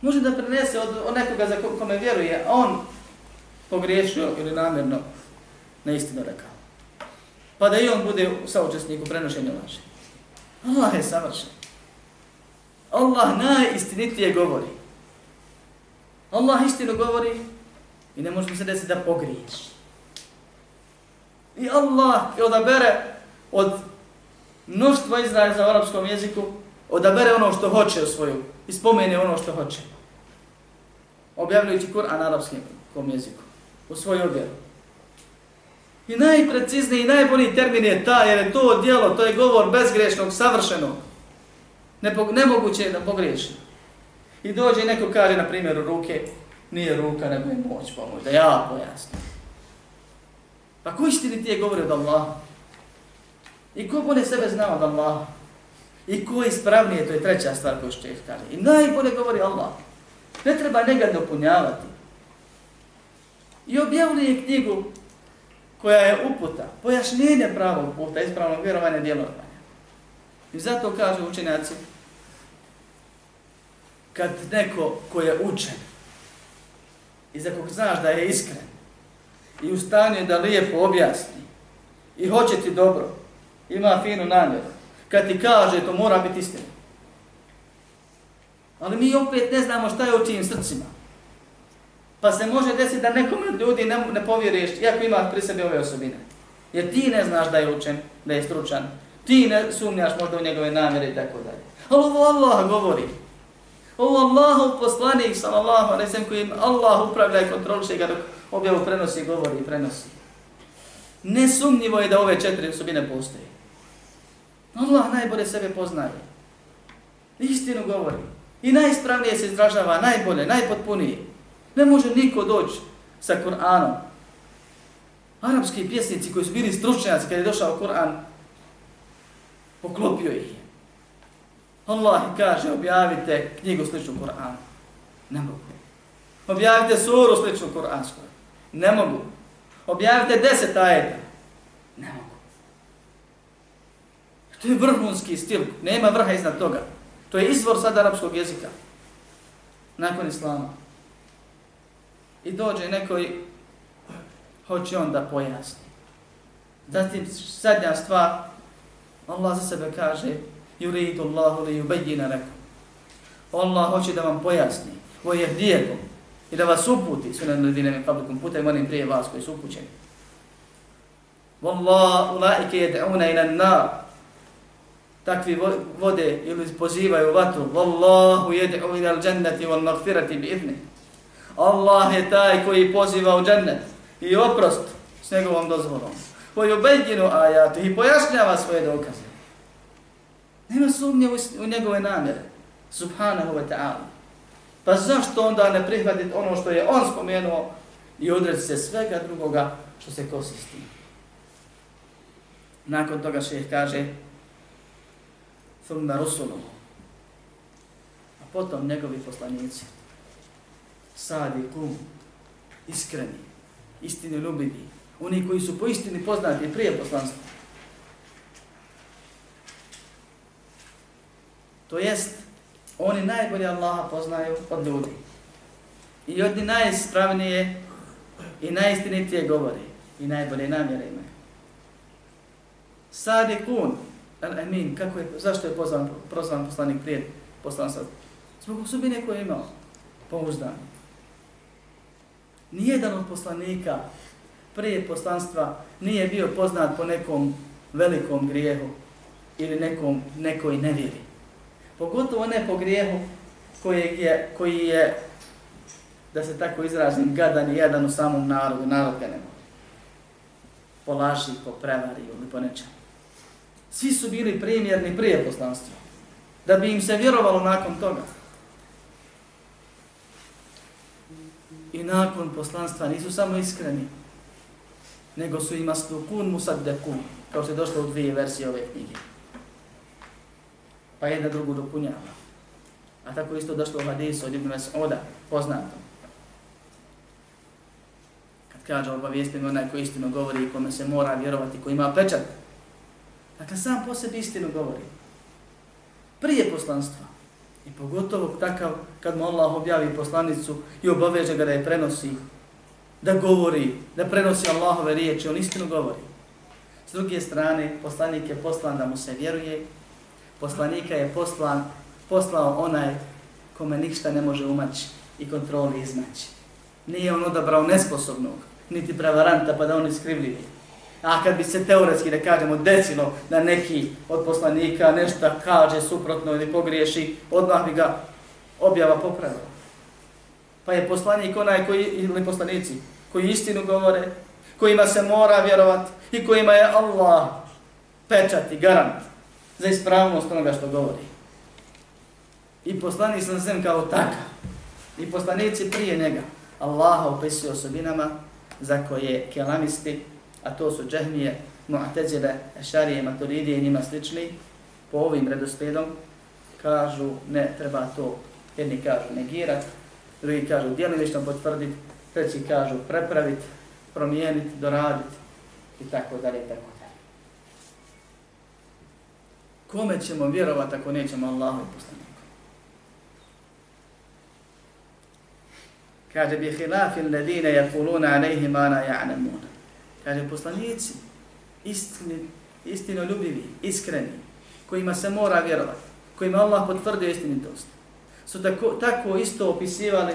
Može da prenese od, od nekoga za kome vjeruje, a on pogriješio ili namjerno neistinu rekao pa da i on bude saučesnik u prenošenju laži. Allah je savršen. Allah najistinitije govori. Allah istinu govori I ne može se desiti da pogriješ. I Allah je odabere od mnoštva izraza u arapskom jeziku, odabere ono što hoće u svoju i spomene ono što hoće. Objavljujući Kur'an arapskim arapskom jeziku, u svoju objavu. I najprecizniji i najbolji termin je ta, jer je to djelo, to je govor bezgrešnog, savršenog. Nepo, nemoguće je da pogriješi. I dođe i neko kaže, na primjer, ruke, nije ruka, nego je moć pa pomoć, da ja pojasnim. Pa ko istini ti je govori od Allaha? I ko bolje sebe zna od Allaha? I ko je ispravnije, to je treća stvar koju što je I najbolje govori Allah. Ne treba njega dopunjavati. I objavljuje knjigu koja je uputa, pojašnjenje pravog puta, ispravnog vjerovanja djelovanja. I zato kaže učenjaci, kad neko ko je učen i za kog znaš da je iskren i u stanju da lijepo objasni i hoće ti dobro, ima finu namjeru, kad ti kaže to mora biti istina. Ali mi opet ne znamo šta je u čijim srcima. Pa se može desiti da nekom od ljudi ne, ne povjeruješ, iako ima pri sebi ove osobine. Jer ti ne znaš da je učen, da je stručan. Ti ne sumnjaš možda u njegove namjere i tako dalje. Ali ovo Allah govori. Ovo Allahov poslanik, sallallahu alaihi sallam, kojim Allah upravlja i kontroliše ga dok objavu prenosi, govori i prenosi. Nesumnjivo je da ove četiri osobine postoje. Allah najbolje sebe poznaje. Istinu govori. I najispravnije se izražava, najbolje, najpotpunije. Ne može niko doći sa Kur'anom. Arabski pjesnici koji su bili stručnjaci kada je došao Kur'an, poklopio ih. Allah kaže, objavite knjigu sličnu Kur'anu. Ne mogu. Objavite suru sličnu Kur'ansku. Ne mogu. Objavite deset ajeta. Ne mogu. To je vrhunski stil. Nema vrha iznad toga. To je izvor sada arapskog jezika. Nakon islama. I dođe neko i hoće on da pojasni. Zatim sadnja stvar, Allah za sebe kaže yuridu Allahu li yubayyana lakum. Allah hoće da vam pojasni, ko je dijekom i da vas uputi sve na ledine mi qablikum puta i onim prije vas koji su upućeni. Wallahu ulaike yad'una ila an-nar. Takvi vode ili pozivaju vatru. Wallahu yad'u ila al-jannati wal maghfirati bi idnihi. Allah je taj koji poziva u džennet i oprost s njegovom dozvolom. Koji ubeđinu ajatu i pojašnjava svoje dokaze. Nema sumnje u njegove namere. Subhanahu wa ta'ala. Pa zašto onda ne prihvatiti ono što je on spomenuo i odreći se svega drugoga što se kosi s tim. Nakon toga šeheh kaže Thumma rusulu. A potom njegovi poslanici sadi, kum, iskreni, istini ljubivi, oni koji su po istini poznati prije poslanstva. To jest, oni najbolje Allaha poznaju od ljudi. I od najispravnije i najistinitije govori. I najbolje namjere imaju. Sadi kun, al-amin, kako je, zašto je pozvan, prozvan poslanik prije poslanstva? Zbog osobine koje je imao, pouzdan. nijedan od poslanika prije poslanstva nije bio poznat po nekom velikom grijehu ili nekom, nekoj nevjeri. Pogotovo ne po grijehu koji je, koji je, da se tako izrazim, gadan i jedan u samom narodu, narod ga ne može. Po laži, po prevari ili po nečemu. Svi su bili primjerni prije poslanstva. Da bi im se vjerovalo nakon toga. i nakon poslanstva nisu samo iskreni, nego su ima stukun musaddekun, kao što je došlo u dvije versije ove knjige. Pa jedna drugu dopunjava. A tako isto došlo u hadisu od Ibn Mas'uda, poznatom. Kad kaže obavijesti onaj koji istinu govori i kome se mora vjerovati, koji ima pečat. Dakle, sam po sebi istinu govori. Prije poslanstva. I pogotovo takav kad mu Allah objavi poslanicu i obaveže ga da je prenosi, da govori, da prenosi Allahove riječi, on istinu govori. S druge strane, poslanik je poslan da mu se vjeruje, poslanika je poslan, poslao onaj kome ništa ne može umaći i kontroli izmaći. Nije on odabrao nesposobnog, niti prevaranta pa da on iskrivljivi. A kad bi se teoretski, da kažemo, desilo da neki od poslanika nešto kaže suprotno ili pogriješi, odmah bi ga objava popravila. Pa je poslanik onaj koji, ili poslanici, koji istinu govore, kojima se mora vjerovat i kojima je Allah pečat i garant za ispravnost onoga što govori. I poslanik sam zem kao takav. I poslanici prije njega. Allaha opisuje osobinama za koje kelamisti, a to su džehmije, mu'tezile, ešarije, maturidije i njima slični, po ovim redosledom, kažu ne treba to, jedni kažu negirati, drugi kažu djelimično potvrdit, treći kažu prepraviti, promijeniti, doraditi i tako dalje i tako dalje. Kome ćemo vjerovati ako nećemo Allahu i poslaniku? Kaže bi hilafi alladine yakuluna alayhi ma la ya'lamun. Kaže poslanici istini istino ljubivi, iskreni, kojima se mora vjerovati, kojima Allah potvrdio istinitost. Su tako, tako isto opisivali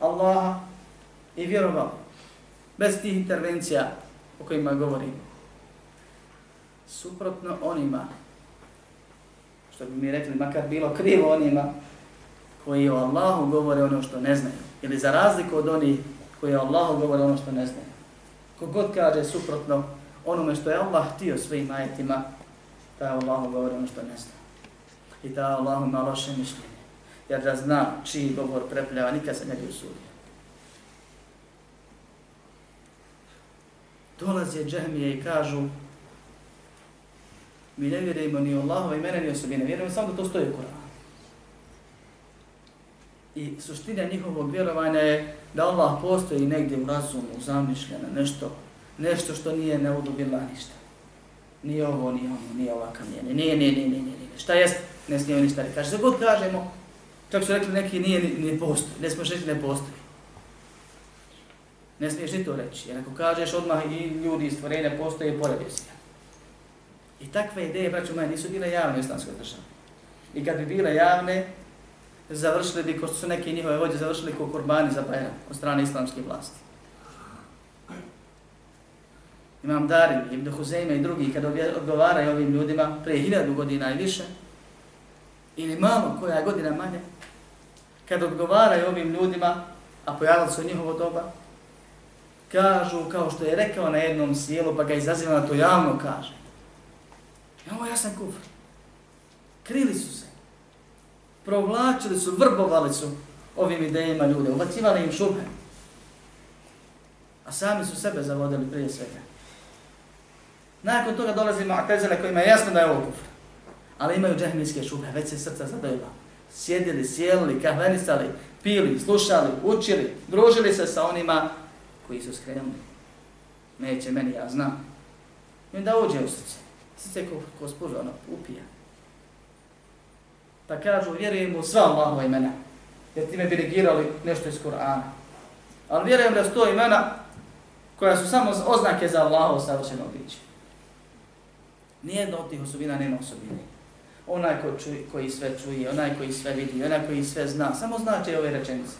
Allaha i vjerovali bez tih intervencija o kojima govorimo. Suprotno onima, što bi mi rekli, makar bilo krivo onima, koji o Allahu govore ono što ne znaju. Ili za razliku od onih koji o Allahu govore ono što ne znaju. Kogod kaže suprotno onome što je Allah htio svojim ajetima, taj Allah govori ono što ne zna. I taj Allah ima loše mišljenje. Jer da zna čiji govor prepljava, nikad se ne bi usudio. dolaze džahmije i kažu mi ne vjerujemo ni Allahove imena ni osobine, vjerujemo samo da to stoji u Kur'anu. I suština njihovog vjerovanja je da Allah postoji negdje u razumu, zamišljeno, nešto, nešto što nije neudobila ništa. Nije ovo, ni ono, nije ova kamijene, nije, nije, nije, nije, nije, nije. Šta jest? Ne smijemo ništa reći. Kaže, god kažemo, čak su rekli neki nije, ni, ni postoji, ne smiješ reći ne postoji. Ne smiješ ni to reći, jer ako kažeš odmah i ljudi i stvorenja postoje poredio si I takve ideje, braću moje, nisu bile javne u islamskoj državi. I kad bi bile javne, završili bi, ko su neke njihove vođe, završili ko kurbani za Bajram od strane islamske vlasti. Imam Darim, Ibn Huzeyme i drugi, kad odgovaraju ovim ljudima prije hiljadu godina i više, ili malo koja godina manje, kad odgovaraju ovim ljudima, a pojavili su njihovo doba, kažu kao što je rekao na jednom sjelu, pa ga izaziva na to javno kaže. Ja, ovo ja sam kufr. Krili su se. Provlačili su, vrbovali su ovim idejima ljude, ubacivali im šupe. A sami su sebe zavodili prije svega. Nakon toga dolazi Mu'tezile kojima je jasno da je ovo kufr. Ali imaju džahmijske šupe, već se srca zadojila. Sjedili, sjelili, kahvenisali, pili, slušali, učili, družili se sa onima koji su skrenuli. Neće meni, ja znam. I onda uđe u srce. Srce ko, ko spuža, ono, upija da kažu, vjerujem u sva Allahova imena. Jer time bi negirali nešto iz Kur'ana. Ali vjerujem da su to imena koja su samo oznake za Allahovo savršeno biće. Nijedna od tih osobina nema osobine. Onaj ko čuje, koji sve čuje, onaj koji sve vidi, onaj koji sve zna, samo znači ove rečenice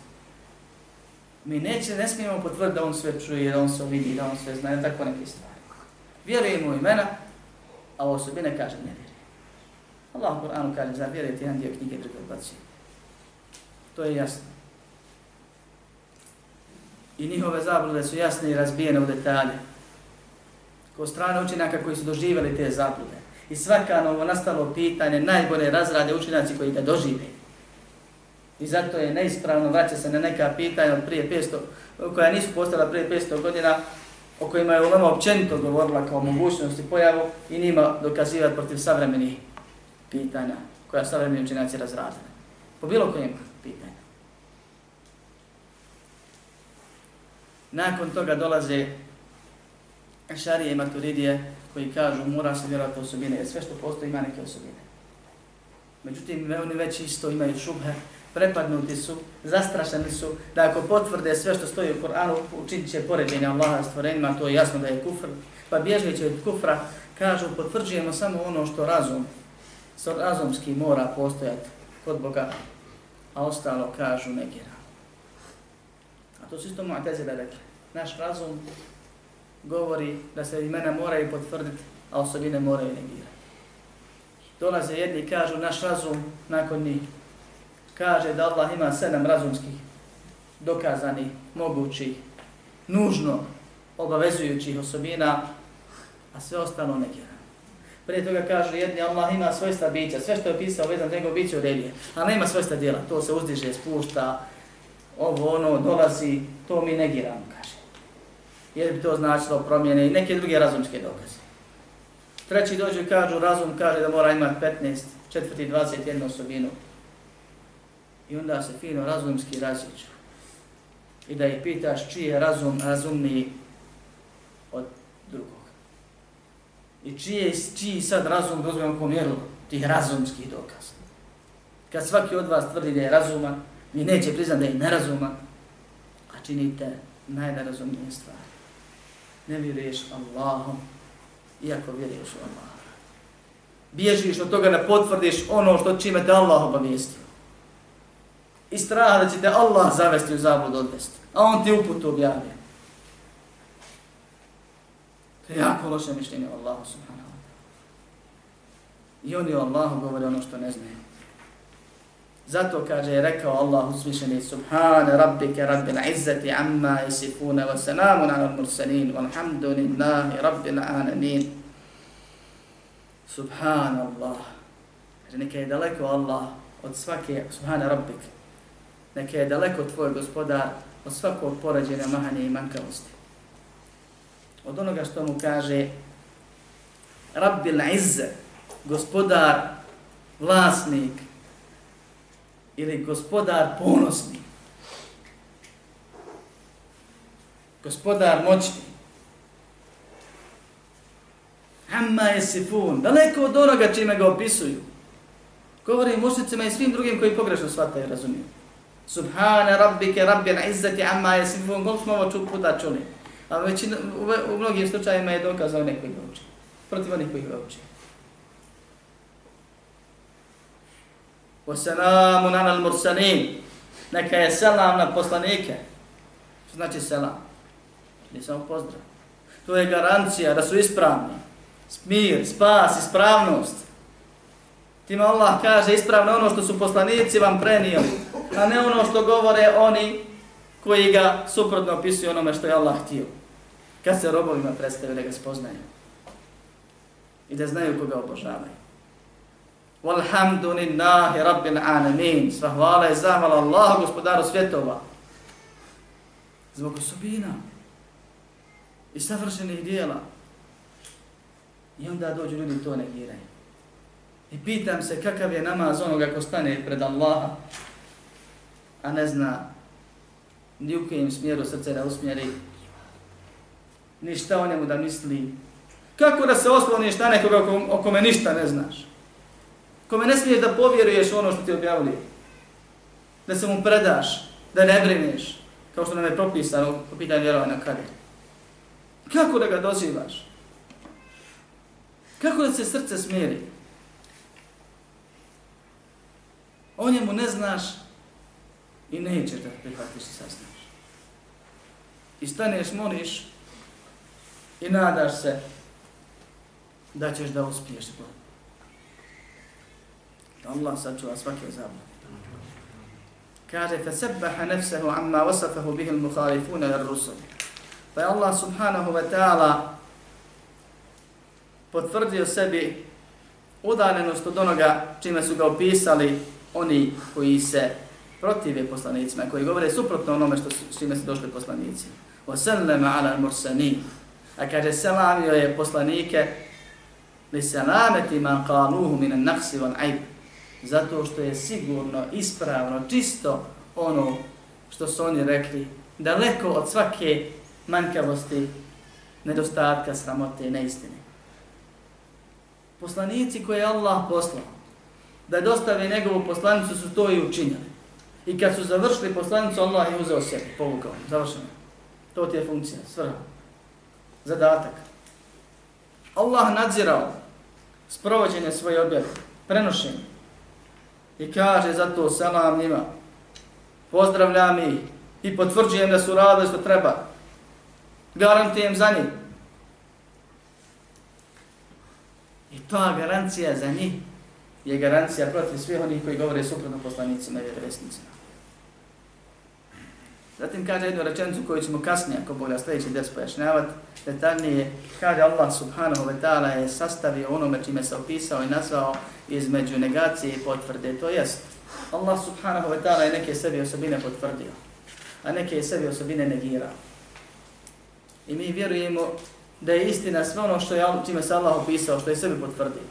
mi neće, ne smijemo potvrditi da on sve čuje, da on sve vidi, da on sve zna, tako neke stvari. Vjerujemo imena, a osobine kaže ne. Allah u Kur'anu kaže, za vjerujete jedan dio knjige druge odbacije. To je jasno. I njihove zablude su jasne i razbijene u detalje. Ko strane učenjaka koji su doživjeli te zablude. I svaka novo nastalo pitanje najbolje razrade učenjaci koji ga dožive. I zato je neispravno vraća se na neka pitanja od prije 500, koja nisu postala prije 500 godina, o kojima je ulema općenito govorila kao mogućnosti pojavu i nima dokazivati protiv savremenih pitanja koja savremeni učenjaci razradili. Po bilo kojem pitanju. Nakon toga dolaze šarije i maturidije koji kažu mora se vjerovati osobine, jer sve što postoji ima neke osobine. Međutim, oni već isto imaju šubhe prepadnuti su, zastrašeni su, da ako potvrde sve što stoji u Koranu, učinit će poređenje Allaha stvorenima, to je jasno da je kufr, pa bježeći od kufra, kažu, potvrđujemo samo ono što razum, razumski mora postojati kod Boga, a ostalo kažu negira. A to su isto Mu'tazile rekli. Naš razum govori da se imena moraju potvrditi, a osobine moraju negirati. Dolaze jedni i kažu naš razum nakon njih kaže da Allah ima sedam razumskih dokazanih, mogućih, nužno obavezujućih osobina, a sve ostalo negira. Prije toga kaže jedni Allah ima svojstva bića, sve što je pisao vezan njegov biće u uredije, a nema svojstva djela, to se uzdiže, spušta, ovo ono dolazi, to mi negiramo, kaže. Jer bi to značilo promjene i neke druge razumske dokaze. Treći dođe i kažu, razum kaže da mora imati 15, četvrti, 21 osobinu. I onda se fino razumski različu. I da ih pitaš čiji je razum razumniji od drugog. I čije, je čiji sad razum dozvojamo po mjeru tih razumskih dokaza. Kad svaki od vas tvrdi da je razuma, mi neće priznati da je nerazuma, a činite najnerazumnije stvari. Ne vjeruješ Allahom, iako vjeruješ u Allaha. Bježiš od toga da potvrdiš ono što čime te Allah obavijestio. I straha da će te Allah zavesti u zabludu odvesti. A on ti uputu objavio. To je jako loše mišljenje o Allahu subhanahu. I oni o Allahu govore ono što ne znaju. Zato kaže je rekao Allah uzvišeni Subhane rabbike rabbil izzati amma isifune wa salamun ala mursalin walhamdulillahi rabbil alamin. Subhanallah. Kaže neka je daleko Allah od svake, Subhane rabbik. Neka je daleko tvoj gospodar od svakog porađenja mahanja i mankavosti. Od onoga što mu kaže Rabbil izze, gospodar, vlasnik, ili gospodar ponosni. Gospodar moćni. Amma je sifun. Daleko od onoga čime ga opisuju. Govori mušnicima i svim drugim koji pogrešno shvataju i razumiju. Subhana rabbike rabbil izzati amma je sifun. Koliko smo ovo puta čuli. A većina, u, u mnogim slučajima je dokazao neko koji ga uči. Protiv onih koji ga uči. Wasalamun ala al-mursalin. Neka je selam na poslanike. Što znači selam? Nije samo pozdrav. To je garancija da su ispravni. Mir, spas, ispravnost. Tima Allah kaže ispravno ono što su poslanici vam prenijeli, a ne ono što govore oni koji ga suprotno opisuje onome što je Allah htio. Kad se robovima predstavio da ga spoznaju i da znaju koga obožavaju. Walhamdulillahi rabbil alamin. Sva hvala i zahvala Allah, gospodaru svjetova. Zbog osobina i savršenih dijela. I onda dođu ljudi to negiraju. I pitam se kakav je namaz onoga ko stane pred Allaha, a ne zna ni u kojem smjeru srce da usmjeri, ni šta o njemu da misli. Kako da se osloniš na nekoga o kome ništa ne znaš? kome ne smiješ da povjeruješ ono što ti objavili, da se mu predaš, da ne brineš, kao što nam je propisano po pitanju vjerovanja kada. Kako da ga dozivaš? Kako da se srce smiri? O njemu ne znaš i nećeš da prihvatiš i saznaš. I staneš, moliš i nadaš se da ćeš da uspiješ. Allah sačuva svake zablude. Kaže, فَسَبَّحَ نَفْسَهُ عَمَّا وَصَفَهُ بِهِ الْمُخَالِفُونَ لِلْرُسُلِ Pa je Allah subhanahu wa ta'ala potvrdio sebi udaljenost od onoga čime su ga opisali oni koji se protive poslanicima, koji govore suprotno onome što s čime su došli poslanici. وَسَلَّمَ عَلَى الْمُرْسَنِينَ A kaže, selamio je poslanike li selameti ma qaluhu min an-naqsi wal-'ayb zato što je sigurno, ispravno, čisto ono što su oni rekli, daleko od svake manjkavosti, nedostatka, sramote i neistine. Poslanici koje je Allah poslao, da dostave njegovu poslanicu, su to i učinjali. I kad su završili poslanicu, Allah je uzeo sebi, povukao, završeno. To ti je funkcija, svrha, zadatak. Allah nadzirao sprovođenje svoje objave, prenošenje, I kaže zato selam njima. Pozdravljam ih i potvrđujem da su radili što treba. Garantujem za njih. I ta garancija za njih je garancija protiv svih onih koji govore suprotno poslanicima i vjerovjesnicima. Zatim kaže jednu rečenicu koju ćemo kasnije, ako bolja sljedeći des pojašnjavati, detaljnije, kaže Allah subhanahu wa ta'ala je sastavio onome čime se opisao i nazvao između negacije i potvrde. To jest, Allah subhanahu wa ta'ala je neke sebi osobine potvrdio, a neke sebi osobine negirao. I mi vjerujemo da je istina sve ono što je, čime se Allah opisao, što je sebi potvrdio.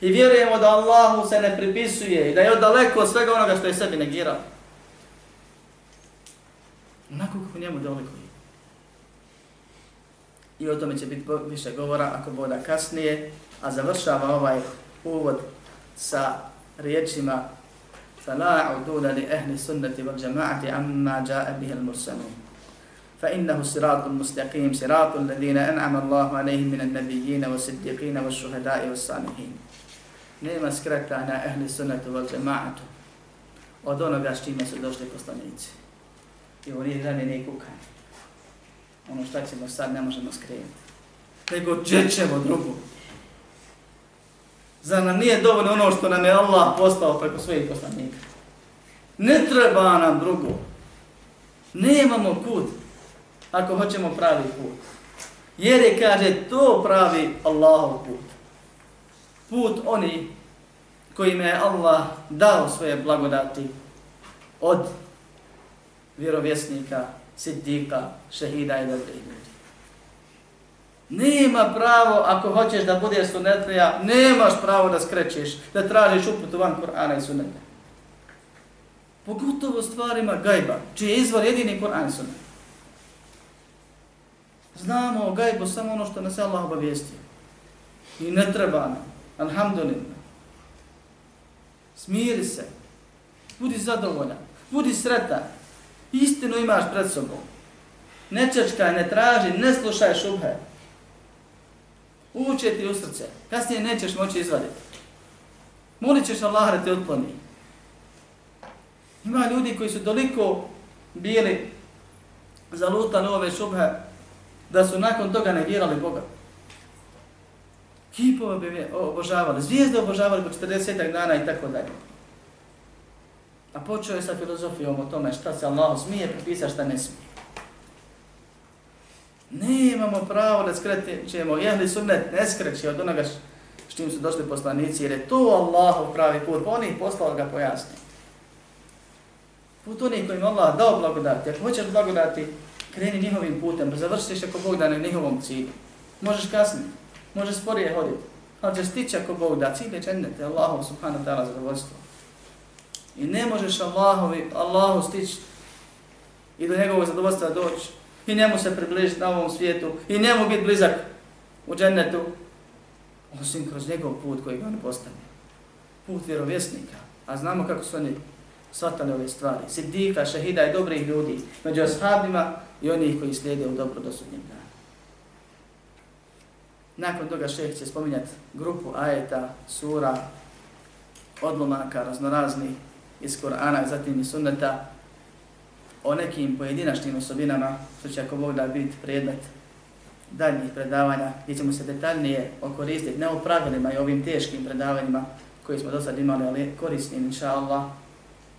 I vjerujemo da Allahu se ne pripisuje i da je daleko od svega onoga što je sebi negirao Onako kako njemu dolikuje. I o tome će biti više govora ako boda kasnije, a završava ovaj uvod sa riječima فلا عدول لأهل السنة والجماعة عما جاء به المرسلون فإنه صراط مستقيم صراط الذين أنعم الله عليهم من النبيين والصديقين والشهداء والصالحين nema skretanja ehli sunnetu val džemaatu od onoga s čime su došli poslanici. I ovo nije rane nije kukanje. Ono šta ćemo sad ne možemo skrenuti. Nego gdje ćemo drugu. Za nam nije dovoljno ono što nam je Allah poslao preko svojih poslanika. Ne treba nam drugo. Nemamo kud ako hoćemo pravi put. Jer je, kaže, to pravi Allahov put put oni kojima je Allah dao svoje blagodati od vjerovjesnika, siddika, šehida i dobrih ljudi. Nema pravo, ako hoćeš da budeš sunetlija, nemaš pravo da skrećeš, da tražiš uputu van Kur'ana i suneta. Pogotovo stvarima gajba, čiji je izvor jedini Kur'an i sunet. Znamo o gajbu samo ono što nas je Allah obavijestio. I ne treba nam. Alhamdulillah. Smiri se. Budi zadovoljan. Budi sretan. Istinu imaš pred sobom. Ne čečkaj, ne traži, ne slušaj šubhe. Uče ti u srce. Kasnije nećeš moći izvaditi. Molit ćeš Allah da te otkloni. Ima ljudi koji su toliko bili zalutani ove šubhe da su nakon toga negirali Boga. Kipove bi obožavali, zvijezde obožavali po 40 dana i tako dalje. A počeo je sa filozofijom o tome šta se Allah smije pripisati, šta ne smije. Nemamo pravo da skrećemo, jehli sunnet ne skreće od onoga s čim su došli poslanici, jer je to Allahov pravi put, pa onih poslao ga pojasni. Put onih kojim Allah dao blagodati, ako hoćeš blagodati, kreni njihovim putem, pa završiš ako Bog da na njihovom cilju. Možeš kasnije možeš sporije hoditi. Ali će stići ako Bog da, cilje je Allahov Allahu subhanahu ta'ala zadovoljstvo. I ne možeš Allahovi, Allahu stići i do njegovog zadovoljstva doći i njemu se približiti na ovom svijetu i njemu biti blizak u džennetu, osim kroz njegov put koji ga on postane. Put vjerovjesnika. A znamo kako su oni shvatali ove stvari. Siddika, šehida i dobrih ljudi među ashabima i onih koji slijede u dobro do sudnjem dana. Nakon toga šeheh će spominjati grupu ajeta, sura, odlomaka raznoraznih iz Kur'ana, zatim iz sunneta, o nekim pojedinačnim osobinama, što će ako Bog da biti predmet daljnjih predavanja, gdje ćemo se detaljnije okoristiti, ne o pravilima i ovim teškim predavanjima koji smo do sad imali, ali korisnim, inša Allah,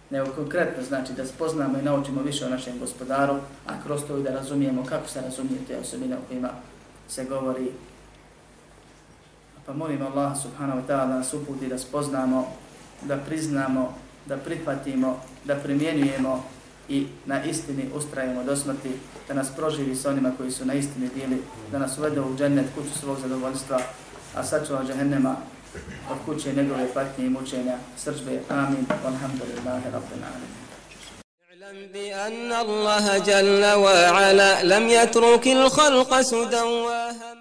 nego konkretno znači da spoznamo i naučimo više o našem gospodaru, a kroz to i da razumijemo kako se razumije te osobine o kojima se govori. Pa molim Allah subhanahu wa ta'ala da nas uputi da spoznamo, da priznamo, da prihvatimo, da primjenjujemo i na istini ustrajemo do smrti, da nas proživi sa onima koji su na istini bili, da nas uvede u džennet kuću svog zadovoljstva, a sačuva džahennema od kuće njegove patnje i mučenja. Srđbe, amin, alhamdulillahi, rabbil alamin. بأن الله جل وعلا لم يترك الخلق سدى